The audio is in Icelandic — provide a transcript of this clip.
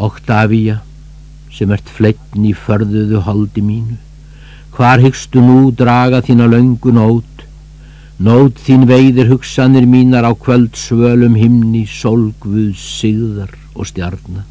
Octavia, sem ert fleitn í förðuðu haldi mínu, hvar hyggstu nú draga þína löngu nót, nót þín veiðir hugsanir mínar á kvöld svölum himni, sólguð, sigðar og stjarnar.